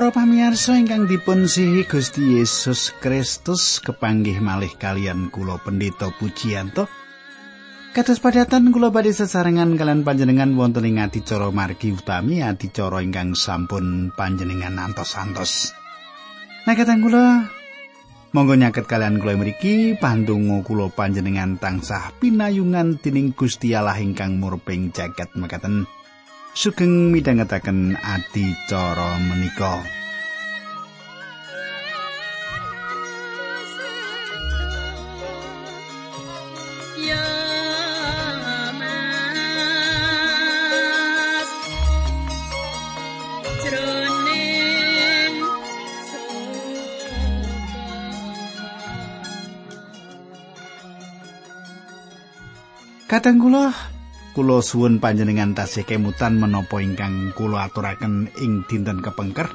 Para pamirsa ingkang dipun sihi Gusti Yesus Kristus kepanggih malih kalian kula pendeta pujianto. Kados padatan kula badhe sesarengan kalian panjenengan wonten ing adicara margi utami adicara ingkang sampun panjenengan antos-antos. Nah katang kula monggo nyaket kalian kula mriki pandonga kula panjenengan tansah pinayungan dening Gusti Allah ingkang murping jagat mekaten. Sugeng midhangetaken adicara menika. Kadang kula kula suwun panjenengan tasih kemutan menapa ingkang kula aturaken ing dinten kepengker.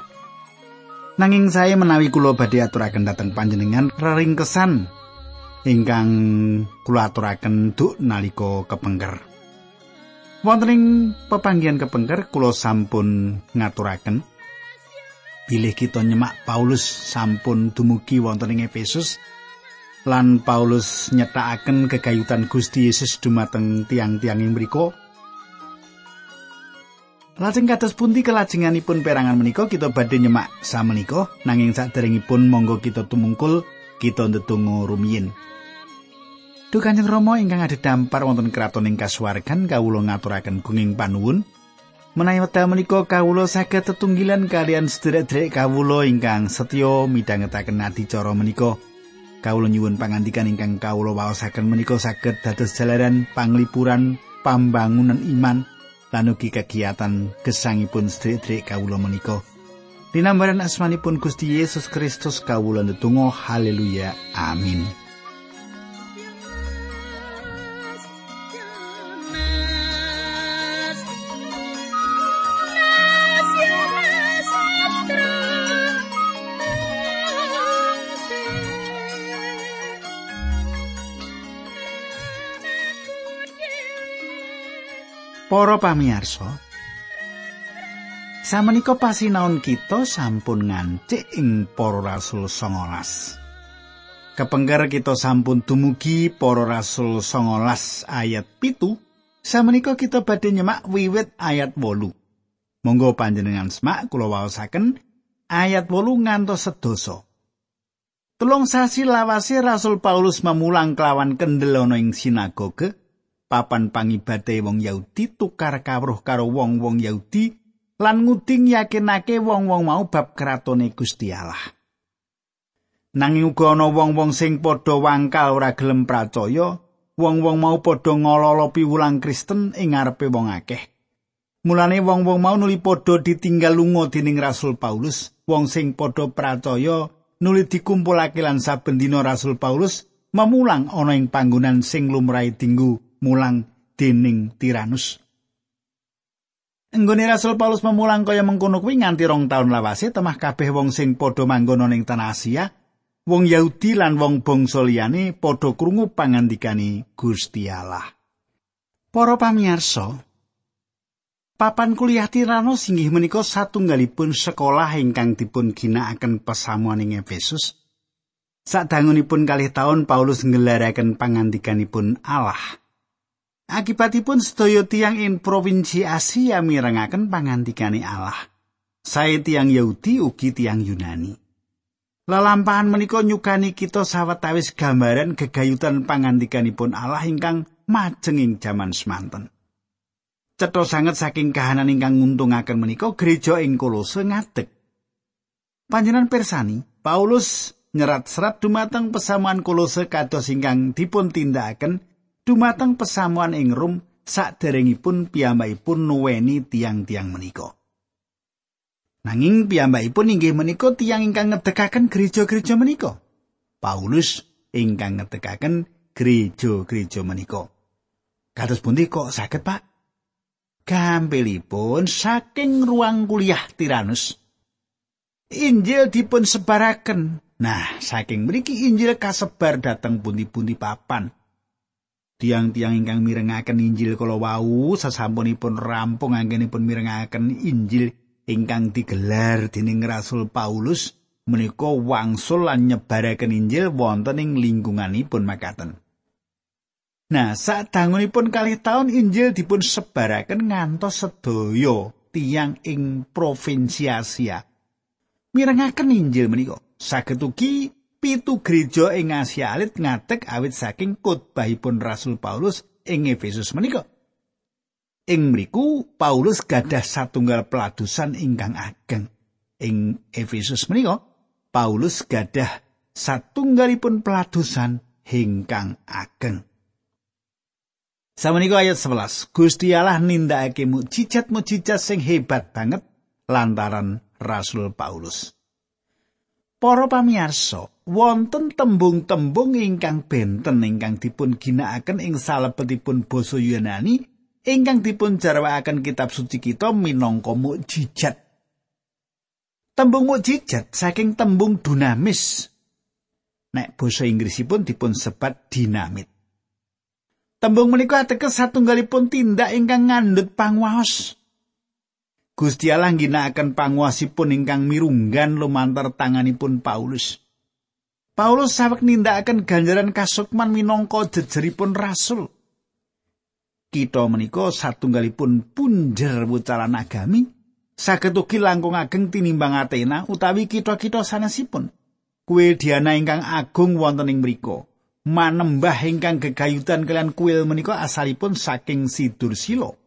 Nanging saya menawi kula badhe aturaken dhateng panjenengan kesan ingkang kula aturaken duk nalika kepengker. Wonten ing pepanggihan kepengker kula sampun ngaturaken bilih kita nyemak Paulus sampun dumugi wonten ing Efesus lan Paulus nyetakaken kegayutan Gusti Yesus dumateng tiang-tiang ing mriku. Lajeng kados pundi kelajenganipun perangan menika kita badhe nyemak samenika nanging saderengipun monggo kita tumungkul kita ndedonga rumiyin. Duh Kanjeng Rama ingkang ada dampar wonten kraton ing kasuwargan kawula ngaturaken gunging panuwun menawi wekdal menika kawula saged tetunggilan kalian sedherek-sedherek kawula ingkang setya midhangetaken adicara menika. Kawula nyuwun pangandikan ingkang kawula waosaken menika saged dados jalaran panglipuran pambangunan iman lan ugi kegiatan gesangipun sedherek kawula menika. Dinambaran asmanipun Gusti Yesus Kristus kawula ndedonga haleluya amin Para pamirsa, samenika pasinaon kita sampun ngancik ing para rasul 19. Kepengker kita sampun dumugi para rasul 19 ayat pitu, samenika kita badhe nyemak wiwit ayat 8. Monggo panjenengan semak kula waosaken ayat 8 ngantos sedoso. Telung sasi lawase Rasul Paulus memulang kelawan kendel ana ing sinagoge papan pangibate wong Yahudi tukar kawruh karo wong-wong Yahudi lan nguding yakinake wong-wong mau bab kratone Gusti Allah. Nanging uga ana wong-wong sing padha wangkal ora gelem pracaya, wong-wong mau padha ngololo piwulang Kristen ing ngarepe wong akeh. Mulane wong-wong mau nuli padha ditinggal lunga dening Rasul Paulus, wong sing padha pracaya nuli dikumpulake lan saben dina Rasul Paulus memulang ana ing panggonan sing lumrahe dinggo mulang dening Tiranus. Enggone Rasul Paulus memulang kaya mengkono kuwi nganti rong taun lawase temah kabeh wong sing padha manggon ning tanah Asia, wong Yahudi lan wong bangsa liyane padha krungu pangandikane Gusti Allah. Para pamirsa, papan kuliah Tiranus inggih menika satunggalipun sekolah ingkang dipun ginakaken pesamuan ing Efesus. Sadangunipun kalih taun Paulus nggelaraken pangandikanipun Allah. Akibatipun sedaya tiang ing provinsi Asia mirengaken pangantikane Allah. Sae tiang Yahudi ugi tiang Yunani. Lalampahan menika nyukani kita sawetawis gambaran gegayutan pangantikanipun Allah ingkang majeng ing jaman semanten. Cetha sanget saking kahanan ingkang nguntungaken menika gereja ing Kolose ngadeg. Panjenengan persani, Paulus nyerat serat dumateng pesamuan Kolose kados ingkang dipun tindakaken dumateng pesamuan ing Rum saderengipun piyambakipun nuweni tiang-tiang menika. Nanging piyambakipun inggih menika tiang ingkang ngedegaken gereja-gereja menika. Paulus ingkang ngedegaken gereja-gereja menika. Kados pundi kok saged, Pak? Gampilipun saking ruang kuliah Tiranus Injil dipun sebaraken. Nah, saking mriki Injil kasebar dhateng pundi-pundi papan. Tiang-tiang ingkang mirengaken Injil kala wau sasampunipun rampung anggenipun mirengaken Injil ingkang digelar dening Rasul Paulus menika wangsul lan nyebaraken Injil wonten ing lingkunganipun makaten. Nah, saat dangunipun kali tahun Injil dipun sebaraken ngantos sedaya tiang ing provinsi Asia. Mirengaken Injil menika saged ugi pitu gereja ing Asia alit ngatek awit saking khotbahipun Rasul Paulus ing Efesus menika. Ing mriku Paulus gadah satunggal peladusan ingkang ageng. Ing Efesus menika Paulus gadah satunggalipun peladusan ingkang ageng. Samenika ayat 11. Gusti Allah nindakake mukjizat-mukjizat sing hebat banget lantaran Rasul Paulus. Para pamirsa, wonten tembung-tembung ingkang benten ingkang dipun ginakaken ing salebetipun basa Yunani ingkang dipun jarwakaken kitab suci kita minangka mukjizat. Tembung mukjizat saking tembung dinamis. Nek basa Inggrisipun dipun sebat dinamit. Tembung menika ateges satunggalipun tindak ingkang ngandhut panguwas. Gusti Allah ngginakaken panguwasipun ingkang mirunggan lumantar tanganipun Paulus. Paulus sawek nindakaken ganjaran kasukman minangka jejeripun rasul. Kita menika satunggalipun punjer wucalan agami saged ugi langkung ageng tinimbang Athena utawi kita-kita sanesipun. Kuil Diana ingkang agung wonten ing mriku. manembah ingkang gegayutan kalian kuil menika asalipun saking Sidur Silo.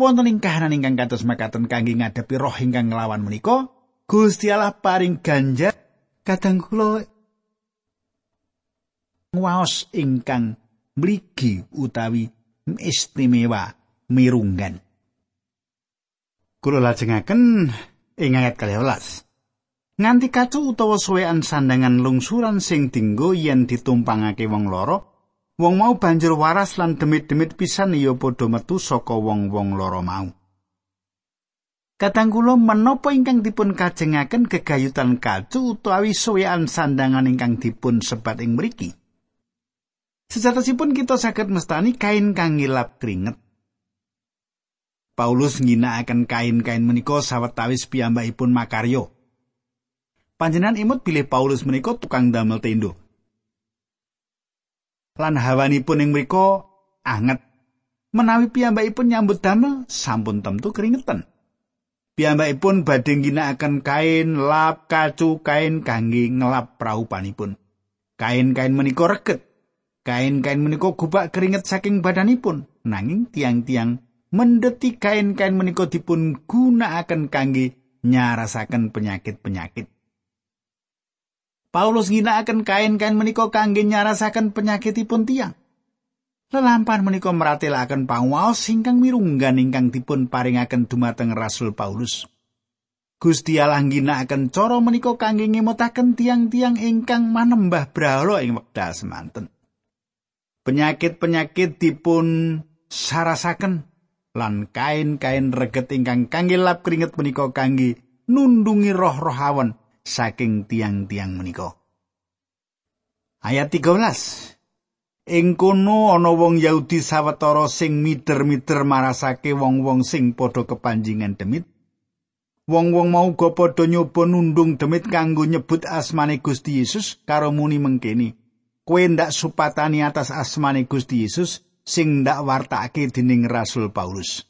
Wonten ing kahanan ingkang kados makaten kangge ngadepi roh ingkang nglawan menika, Gusti Allah paring ganjar kadang kula ngwaos ingkang mligi utawi istimewa mirunggan. Kula lajengaken ing ayat 12. Nganti kacu utawa suwean sandangan lungsuran sing dinggo yen ditumpangake wong loro, wong mau banjur waras lan demit-demit pisan ya padha metu saka wong-wong loro mau. Kadang kula menapa ingkang dipun kajengaken gegayutan kacu utawi suwean sandangan ingkang dipun sebat ing mriki. Sejatosipun kita saged mestani kain kang ngilap keringet. Paulus ngginakaken kain-kain menika sawetawis piyambakipun makaryo. Panjenengan imut bilih Paulus menika tukang damel tendo. Lan hawanipun ing mriku anget. Menawi piyambakipun nyambut damel sampun tentu keringetan. Piyambakipun badhe ginakaken kain lap kacu kain kangge ngelap praupanipun. Kain-kain menika reget. Kain-kain menika gubak keringet saking badanipun. Nanging tiang-tiang mendeti kain-kain menika dipun gunakaken kangge nyarasaken penyakit-penyakit. Paulus ginakaken kain-kain menika kangge nyarasaken penyakitipun tiang. Lelampan menika meratelaken panguwaos ingkang mirunggan ingkang dipun paringaken dumateng Rasul Paulus. Gusti Allah ginakaken cara menika kangge ngemutaken tiang-tiang ingkang manembah brahala ing wekdal semanten. Penyakit-penyakit dipun sarasaken lan kain-kain reget ingkang kangge lap keringet menika kangge nundungi roh-roh awan saking tiang-tiang menika. Ayat 13. Ing kono ana wong Yahudi sawetara sing mider-mider marasake wong-wong sing padha kepanjingan demit. Wong-wong mau go padha nyoba nundung demit kanggo nyebut asmane Gusti Yesus karo muni mengkeni. Kowe ndak supatani atas asmane Gusti Yesus sing ndak wartake dening Rasul Paulus.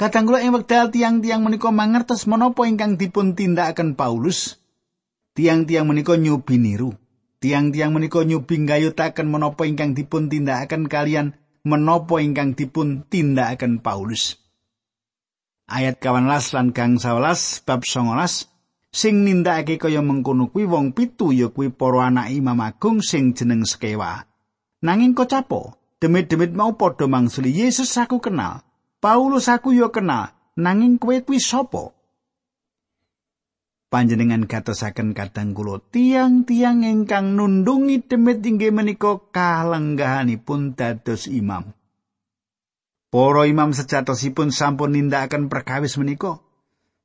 Kadang kula ing wekdal tiang-tiang menika mangertos menapa ingkang dipun tindakaken Paulus. Tiang-tiang menika nyubi niru. Tiang-tiang menika nyubi gayutaken menapa ingkang dipun tindakaken kalian menapa ingkang dipun tindakaken Paulus. Ayat 18 lan gang 11 bab 19 sing nindakake kaya mengkono kuwi wong pitu ya kuwi para anak Imam Agung sing jeneng Skewa. Nanging kok capo, demit-demit mau padha mangsuli Yesus aku kenal. Paulus aku yo kenal, nanging kowe kuwi sapa? Panjenengan katosaken kadang kula tiang-tiang ingkang nundungi demit inggih menika kalenggahanipun dados imam. Para imam sejatosipun sampun nindakaken perkawis menika.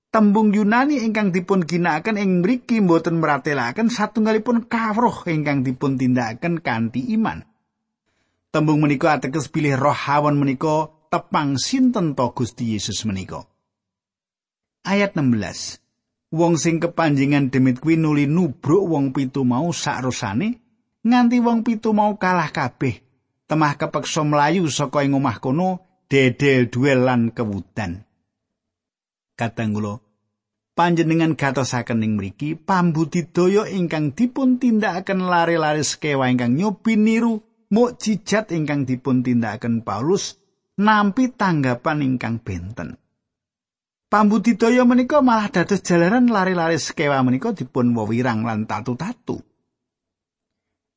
Tembung Yunani ingkang dipun ginakaken ing mriki mboten meratelaken satunggalipun kawruh ingkang dipun tindakaken kanthi iman. Tembung menika ateges pilih roh hawan menika tepang sinten to Gusti Yesus menika. Ayat 16. Wong sing kepanjingan demit kuwi nuli nubruk wong pitu mau sakrusane nganti wong pitu mau kalah kabeh. Temah kepeksa mlayu saka ing omah kono dedel duel lan kewudan. Katanggula panjenengan gatosaken ing mriki pambudidaya ingkang dipun tindakaken lare-lare sekewa ingkang nyobi niru mukjizat ingkang dipun tindakaken Paulus nampi tanggapan ingkang benten. Pambudidaya menika malah dados jalaran lare-lare sekewa menika dipun wewirang lan tatu-tatu.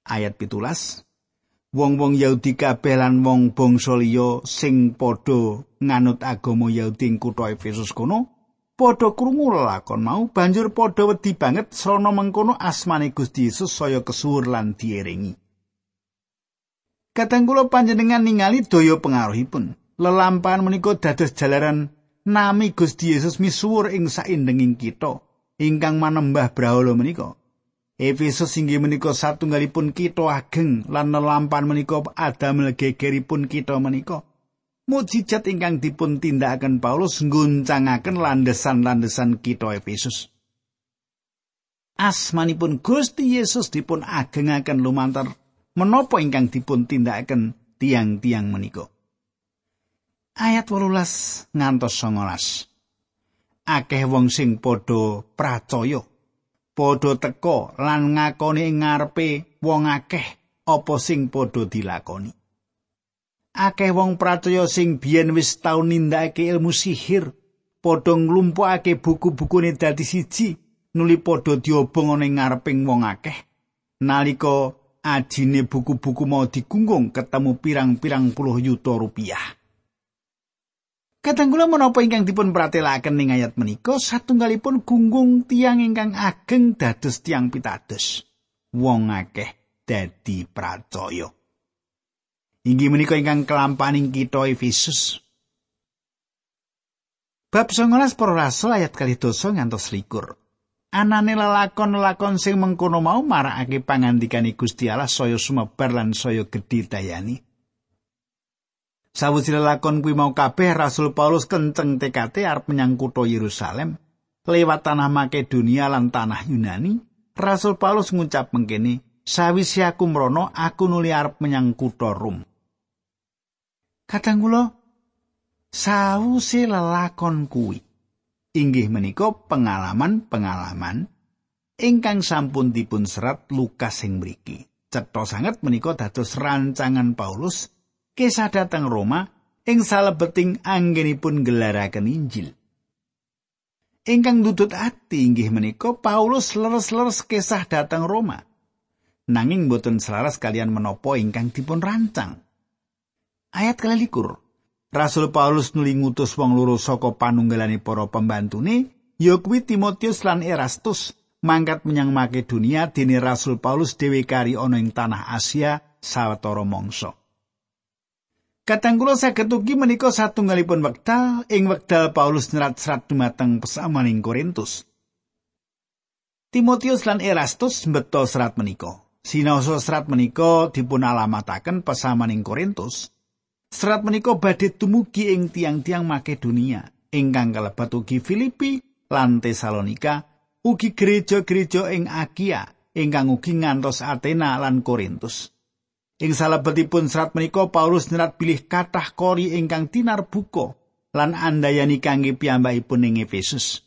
Ayat pitulas Wong-wong Yahudi kabeh lan wong bangsa liya sing padha nganut agama Yahudi ing kutha Efesus kono padha krungu lakon mau banjur padha wedi banget srana mengkono asmane Gusti Yesus saya kesuwur lan dierengi. Kadang kula panjenengan ningali daya pengaruhipun. Lelampahan menika dados jalaran nami Gusti Yesus misuwur ing saindenging kita ingkang manembah brahala menika. Efesus inggih menika satunggalipun kita ageng lan lelampahan menika adamel gegeripun kita menika. mujizat ingkang dipun tindakaken Paulus ngguncangaken landesan-landesan kita Efesus. Asmanipun Gusti Yesus dipun agengaken lumantar menapa ingkang dipun tindakaken tiang-tiang menika. Ayat 18 ngantos 19. Akeh wong sing padha pracaya, padha teka lan ngakoni ngarepe wong akeh apa sing padha dilakoni. akeh wong pracaya sing biyen wis tau nindakake ilmu sihir padha nglumpukake buku-bukune dadi siji nuli padha diobong ana ing ngareping wong akeh nalika ajine buku-buku mau digunggung ketemu pirang-pirang puluh yuta rupiah Katanggula menapa ingkang dipun pratelaken ing ayat menika satunggalipun gunggung tiang ingkang ageng dados tiang pitados. Wong akeh dadi pracaya. Inggih menika ingkang kelampaning kita Efesus. Bab 19 para rasul ayat kali dosa ngantos likur. Anane lelakon-lelakon sing mengkono mau marakake pangandikane Gusti Allah saya sumebar lan saya gedhe dayani. Sawise lelakon kuwi mau kabeh Rasul Paulus kenceng tekate arep menyang kutha Yerusalem lewat tanah Makedonia lan tanah Yunani. Rasul Paulus ngucap mengkene, "Sawise aku mrono, aku nuli arep menyang kutha Rom." Kadang kula sawuse lelakon kuwi inggih menika pengalaman-pengalaman ingkang sampun dipun serat Lukas sing mriki. Cetha sanget menika dados rancangan Paulus kisah dateng Roma ing salebeting anggenipun gelaraken Injil. Ingkang dudut ati inggih menika Paulus leres-leres kisah dateng Roma. Nanging boten selaras kalian menopo ingkang dipun rancang. Ayat kelalikur. Rasul Paulus nuli ngutus wong loro saka panunggalane para pembantune, ya kuwi Timotius lan Erastus, mangkat menyang Makedonia dene Rasul Paulus dhewe kari ana ing tanah Asia sawetara mangsa. Katanggula saged ugi menika satunggalipun wekdal ing wekdal Paulus nyerat serat dumateng pesamaning Korintus. Timotius lan Erastus mbeta serat menika. Sinaosa serat menika dipun alamataken pesamaning Korintus. Serat menika badhe tumugi ing tiang-tiang Makedonia, ingkang kalebet ugi Filipi lan Tesalonika, ugi gereja-gereja ing Akia, ingkang ugi ngantos Athena lan Korintus. Ing salebetipun serat menika Paulus nyerat bilih kathah kori ingkang tinar buka lan andayani kangge piyambakipun ing Efesus.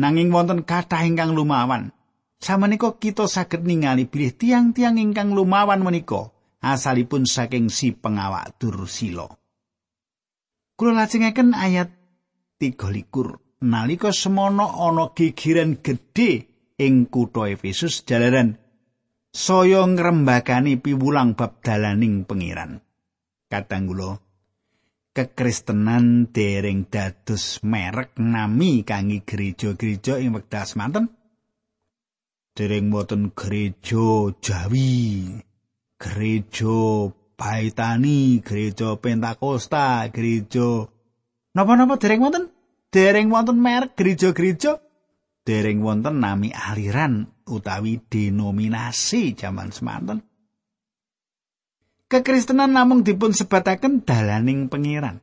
Nanging wonten kathah ingkang lumawan. Sameneika kita saged ningali bilih tiang-tiang ingkang lumawan menika asalipun saking si pengawak Dursila. Kula lajengaken ayat 33. Nalika semono ana gigiran gedhe ing kutha Efesus jalaran saya ngrembakani piwulang bab dalaning pengiran. Katanggula kekristenan dereng dados merek nami kangge gereja-gereja ing wekdal semanten. Dereng boten gereja Jawi, gereja Baitani, gereja Pentakosta, gereja napa-napa dereng wonten? Dereng wonten merek gereja-gereja dereng wonten nami aliran utawi denominasi jaman semanten. Kekristenan namung dipun sebataken dalaning pengiran.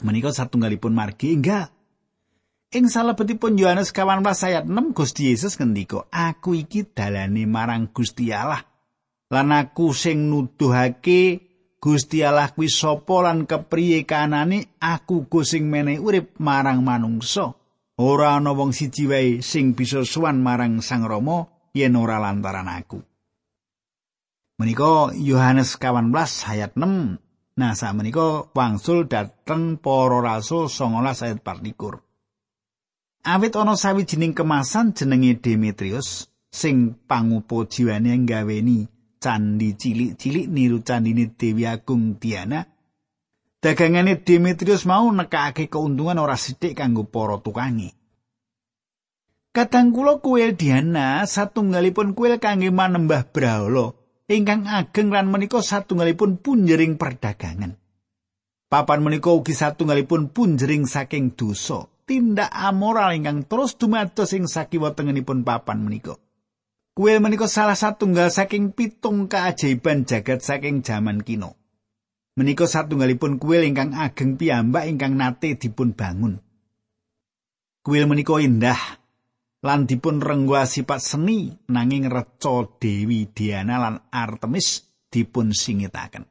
Menika satunggalipun margi enggak. Ing salebetipun Yohanes 18 ayat 6 Gusti Yesus ngendika, "Aku iki dalane marang Gusti Allah." Lan aku sing nuduhake Gusti Allah kuwi sapa lan kepriye kanane aku go sing menehi urip marang manungsa. Ora ana wong siji wae sing bisa suwan marang Sang Rama yen ora lantaran aku. Menika Yohanes 18 ayat 6. Nah, sak menika wangsul dateng para rasul 19 ayat 24. Awit ana sawijining kemasan jenenge Demetrius sing pangupo jiwane nggaweni candi cilik-cilik niru candine Dewi Agung Diana. Dagangane Demetrius mau nekake keuntungan ora sithik kanggo para tukangi. Kadang kula kuil Diana satunggalipun kuil kangge manembah Brahala ingkang ageng lan menika satunggalipun punjering perdagangan. Papan menika ugi satunggalipun punjering saking dosa. tindak amoral ingkang terus dumados ing sakiwa tengenipun papan menika. Kuil menika salah satunggal saking pitung keajaiban jagat saking jaman kino. Menika satunggalipun kuil ingkang ageng piyambak ingkang nate dipun bangun. Kuil menika indah lan dipun renggwa sifat seni nanging reca Dewi Diana lan Artemis dipun singitaken.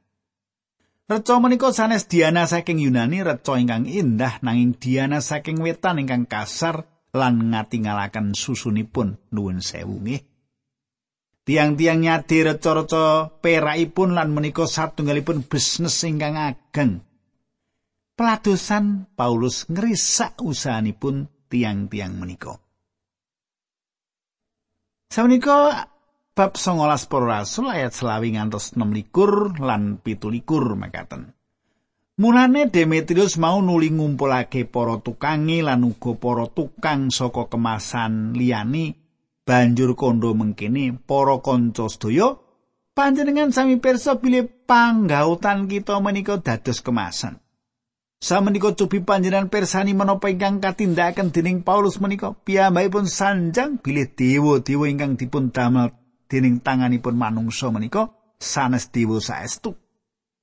Reca menika sanes Diana saking Yunani reca ingkang indah nanging Diana saking wetan ingkang kasar lan ngatingalaken susunipun nuwun sewu nggih. Tiang-tiang nyadi reca-reca perakipun lan menika satunggalipun bisnis ingkang ageng. Peladosan Paulus ngrisak usahanipun tiang-tiang menika. Sawenika bab 19 para rasul ayat selawi ngantos 6 likur lan pitu likur makaten. Mulane Demetrius mau nuli ngumpulake para tukangi lan uga para tukang saka kemasan liyani banjur kondo mengkene para kanca sedaya panjenengan sami pirsa bilih panggautan kita menika dados kemasan. Samenika cupi panjenengan persani menapa ingkang katindakan dening Paulus menika piyambakipun sanjang bilih dewa-dewa ingkang dipun damel dening tanganipun manungsa menika sanes dewa saestu.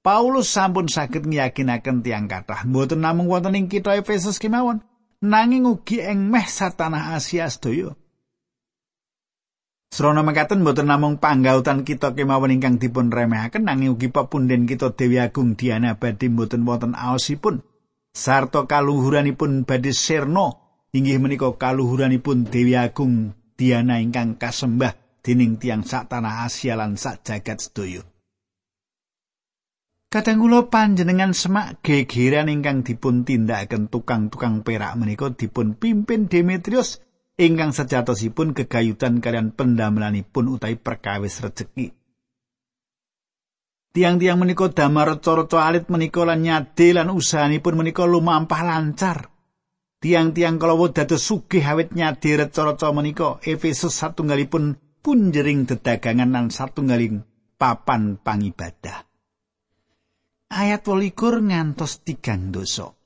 Paulus sampun saged ngiyakinaken tiang kathah mboten namung wonten ing kitha Efesus kemawon nanging ugi ing meh satanah Asia sedaya. Srana mekaten mboten namung panggautan kita kemawon ingkang dipun remehaken nanging ugi pepunden kita Dewi Agung Diana badhe mboten wonten aosipun sarta kaluhuranipun badhe sirna inggih menika kaluhuranipun Dewi Agung Diana ingkang kasembah dening tiang sak tanah Asia lan sak jagat sedaya. Kadang kula panjenengan semak gegeran ingkang dipun tindakaken tukang-tukang perak menika dipun pimpin Demetrius ingkang sejatosipun kegayutan kalian pendamelanipun utawi perkawis rejeki. Tiang-tiang menika damar reca-reca alit menika lan nyade lan usahanipun menika lumampah lancar. Tiang-tiang kalawa dados sugih awit nyade reca-reca menika Efesus satunggalipun punjering dedagangan lan satunggaling papan pangibadah. Ayat 28 ngantos tigang dosa.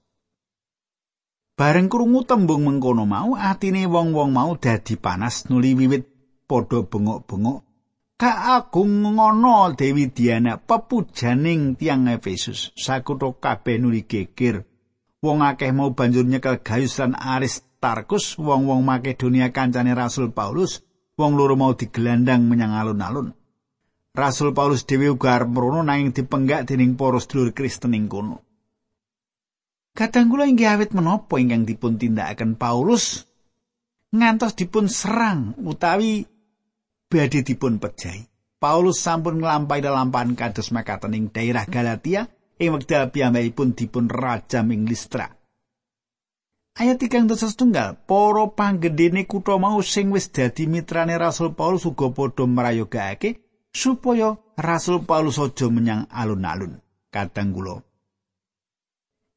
Bareng krungu tembung mengkono mau, atine wong-wong mau dadi panas nuli wiwit padha bengok-bengok. Kaagung ngono Dewi Diana pepujaning tiang Efesus. Sakutha kabeh nuli geger. Wong akeh mau banjur nyekel Gaius lan Aristarkus, wong-wong Makedonia kancane Rasul Paulus, wong loro mau digelandang menyang alun-alun. Rasul Paulus dhewe uga arep mrono nanging dipenggak dening para sedulur Kristen ing kono. Kadang kula inggih awit menapa ingkang dipun tindakaken Paulus ngantos dipun serang utawi badhe dipun pejahi. Paulus sampun nglampahi lelampahan kados makaten ing daerah Galatia ing wekdal piyambakipun dipun rajam ing Listra. Ayat tigang dosa setunggal, poro panggedene kutha mau sing wis dadi mitrane Rasul Paulus uga padha mrayogake supaya Rasul Paulus aja menyang alun-alun. Kadang kula.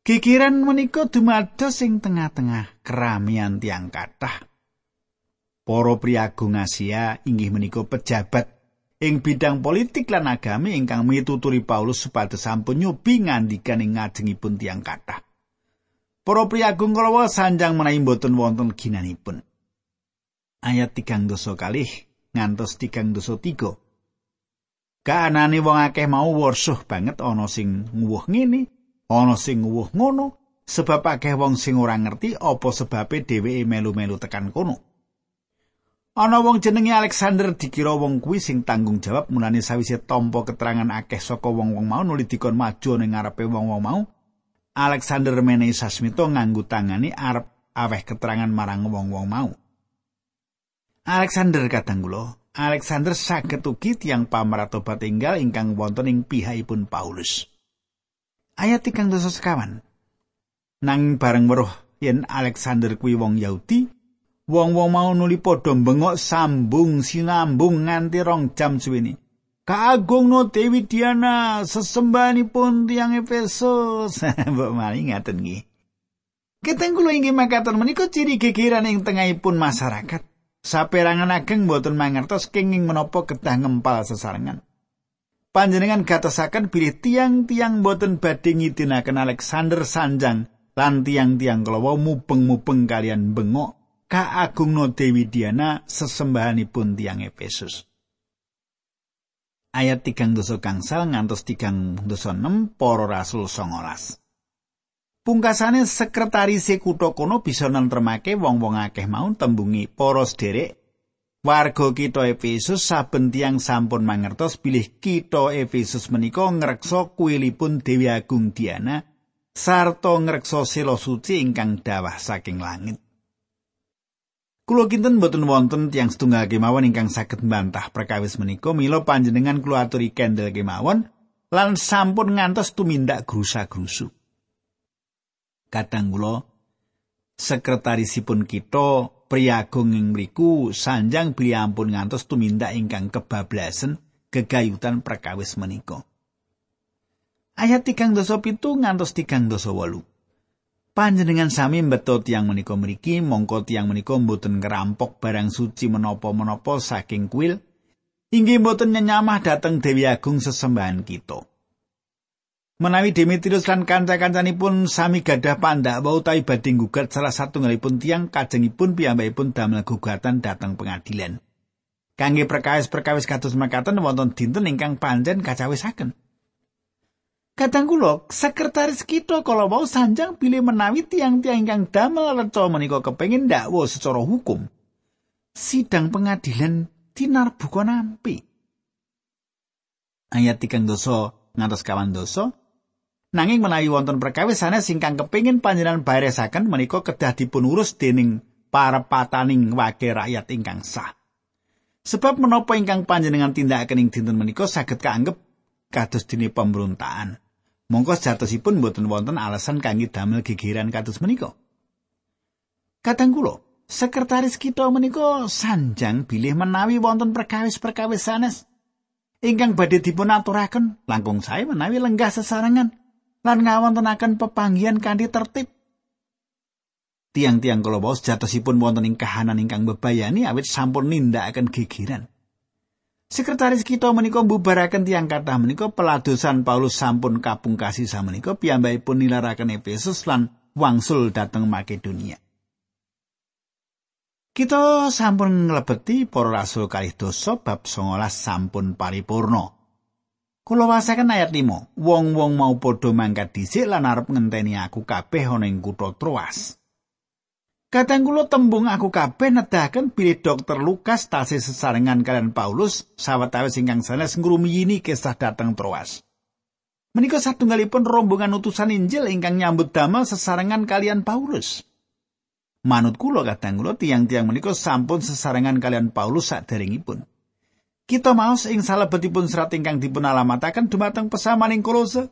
Kikiran menika dumados sing tengah-tengah keramian tiang kathah. Para priagung Asia inggih menika pejabat ing bidang politik lan agami ingkang mituturi Paulus supados sampun nyobi ngandikan ing ngajengipun tiang kathah. Para priagung kalawa sanjang menawi boten wonten ginanipun. Ayat tigang dosa kalih ngantos tigang dosa tiga. Kaanane wong akeh mau warsuh banget ana sing nguwuh ngene, ana sing nguwuh ngono, sebab akeh wong sing ora ngerti apa sebabe dheweke melu-melu tekan kono. Ana wong jenenge Alexander dikira wong kuwi sing tanggung jawab mulane sawise tampa keterangan akeh saka wong-wong mau nuli dikon maju ning ngarepe wong-wong mau. Alexander menehi sasmita nganggo tangane arep aweh keterangan marang wong-wong mau. Alexander kadang kula, Alexander saged ugi tiyang pamratobat enggal ingkang wonten ing pihakipun Paulus. Ayat 3 dosa sekawan. Nang bareng weruh yen Alexander kuwi wong Yahudi, wong-wong mau nuli padha bengok sambung sinambung nganti rong jam suwene. Kaagung no Dewi Diana sesembahanipun tiang Efesus. Mbok mali ngaten nggih. Keteng kula inggih makaten menika ciri gegeran ing tengahipun masyarakat. Saperangan ageng boten mangertos kenging menapa kedah ngempal sesarengan. Panjenengan gatosaken bilih tiang-tiang boten badhe ngidinaken Alexander Sanjang lan tiang-tiang kalawa mubeng-mubeng kalian bengok kaagungno Dewi Diana sesembahanipun tiang Efesus. Ayat tigang dosa kangsal ngantos tigang dosa enam poro rasul songolas. Pungkasane sekretaris kutha kono bisa nentremake wong-wong akeh mau tembungi para sederek warga kita Efesus saben tiyang sampun mangertos bilih kita Efesus menika ngreksa kuilipun Dewi Agung Diana sarta ngreksa sela suci ingkang dawah saking langit. Kulo kinten boten wonten tiyang setunggal kemawon ingkang saged mbantah perkawis menika mila panjenengan kula aturi kendel kemawon lan sampun ngantos tumindak grusa-grusu. kadang kula sekretarisipun kita priagung ing mriku sanjang ampun ngantos tumindak ingkang kebablasen gegayutan perkawis menika. Ayat tigang dosa pitu ngantos tigang dosa walu. Panjenengan sami mbeto tiang menika mriki mongko tiang menika mboten ngerampok barang suci menapa-menapa saking kuil inggih mboten nyanyamah dhateng Dewi Agung sesembahan kita. Menawi Demetrius lan kanca-kancanipun sami gadah pandhakwa utawi badhe gugat salah satu ngalipun tiang kajengipun piyambakipun damel gugatan dhateng pengadilan. Kangge perkawis-perkawis kados makaten wonten dinten ingkang pancen kacawisaken. Kadang kula sekretaris kita kalau mau sanjang pilih menawi tiang-tiang ingkang damel reca menika kepengin dakwa secara hukum. Sidang pengadilan tinar buka nampi. Ayat tigang dosa ngantos kawan dosa, Nanging menawi wonten perkawis sanes ingkang kepingin panjenengan baresaken menika kedah dipun urus dening para pataning wage rakyat ingkang sah. Sebab menapa ingkang panjenengan tindakaken ing dinten menika saged kaanggep kados dene pemberontakan. Mongko sejatosipun boten wonten alasan kangge damel gegeran kados menika. Kadang kula, sekretaris kita menika sanjang bilih menawi wonten perkawis-perkawis sanes ingkang badhe dipun aturaken langkung sae menawi lenggah sesarengan lan ngawontenaken pepanggihan kanthi tertib. Tiang-tiang kala wau jatosipun wonten ing kahanan ingkang bebayani awit sampun nindakaken gegiran. Sekretaris kita menika mbubaraken tiang kathah menika peladosan Paulus sampun kapungkasi samenika piyambakipun nilaraken Efesus lan wangsul dhateng Makedonia. Kita sampun nglebeti para rasul kalih dosa bab 19 sampun paripurna. Kula wasaken ayat 5. Wong-wong mau padha mangkat dhisik lan arep ngenteni aku kabeh ana ing kutha Troas. Kadang kula tembung aku kabeh nedahaken bilih dokter Lukas tasih sesarengan kalian Paulus sawetawis ingkang sanes ngrumiyini kisah dateng Troas. Menika satunggalipun rombongan utusan Injil ingkang nyambut damel sesarengan kalian Paulus. Manut kula kadang kula tiang-tiang menika sampun sesarengan kalian Paulus saderengipun. Kita maos ing salebetipun serat ingkang dipun alamataken dumateng pesamaning Kolose.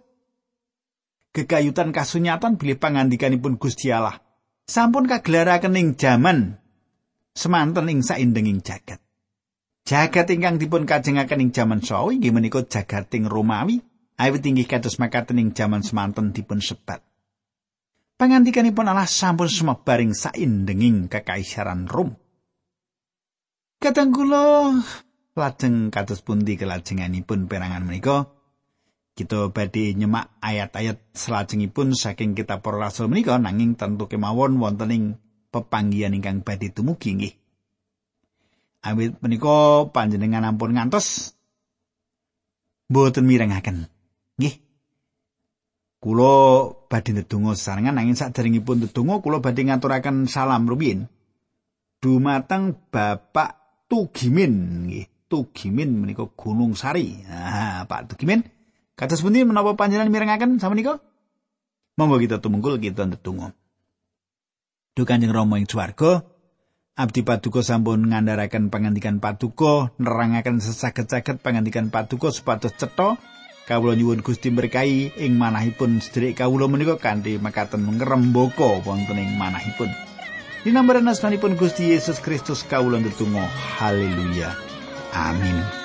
Kekayutan kasunyatan bilih pangandikanipun Gusti Allah sampun kagelaraken ing jaman semanten ing saindenging jagat. Jagat ingkang dipun kajengaken ing jaman sawi inggih menika jagating Romawi, awit inggih kados makaten ing jaman semanten dipun sebat. Pangandikanipun Allah sampun sumebar ing saindenging kekaisaran Rom. Kadang kula lajeng kados pundi kelajenganipun perangan menika kita badhe nyemak ayat-ayat selajengipun saking kitab para rasul menika nanging tentu kemawon wonten ing pepanggihan ingkang badhe tumugi nggih awit menika panjenengan ampun ngantos boten mirengaken nggih Kula badhe ndedonga sesarengan nanging saderengipun ndedonga kula badhe ngaturaken salam rumiyin. Dumateng Bapak Tugimin nggih. Tugimin menika Gunung Sari. Ah, Pak Tugimin, kados pundi menapa panjenengan mirengaken samenika? Monggo kita tumungkul kita ndedonga. Duh Kanjeng Rama ing swarga, Abdi Paduka sampun ngandharaken pangandikan Paduka, nerangaken sesaget-saget pangandikan Paduka supados cetha kawula nyuwun Gusti berkahi ing manahipun sedherek kawula menika kanthi makaten ngrembaka wonten ing manahipun. Dinambaran asmanipun Gusti Yesus Kristus kawula ndedonga haleluya. Amin.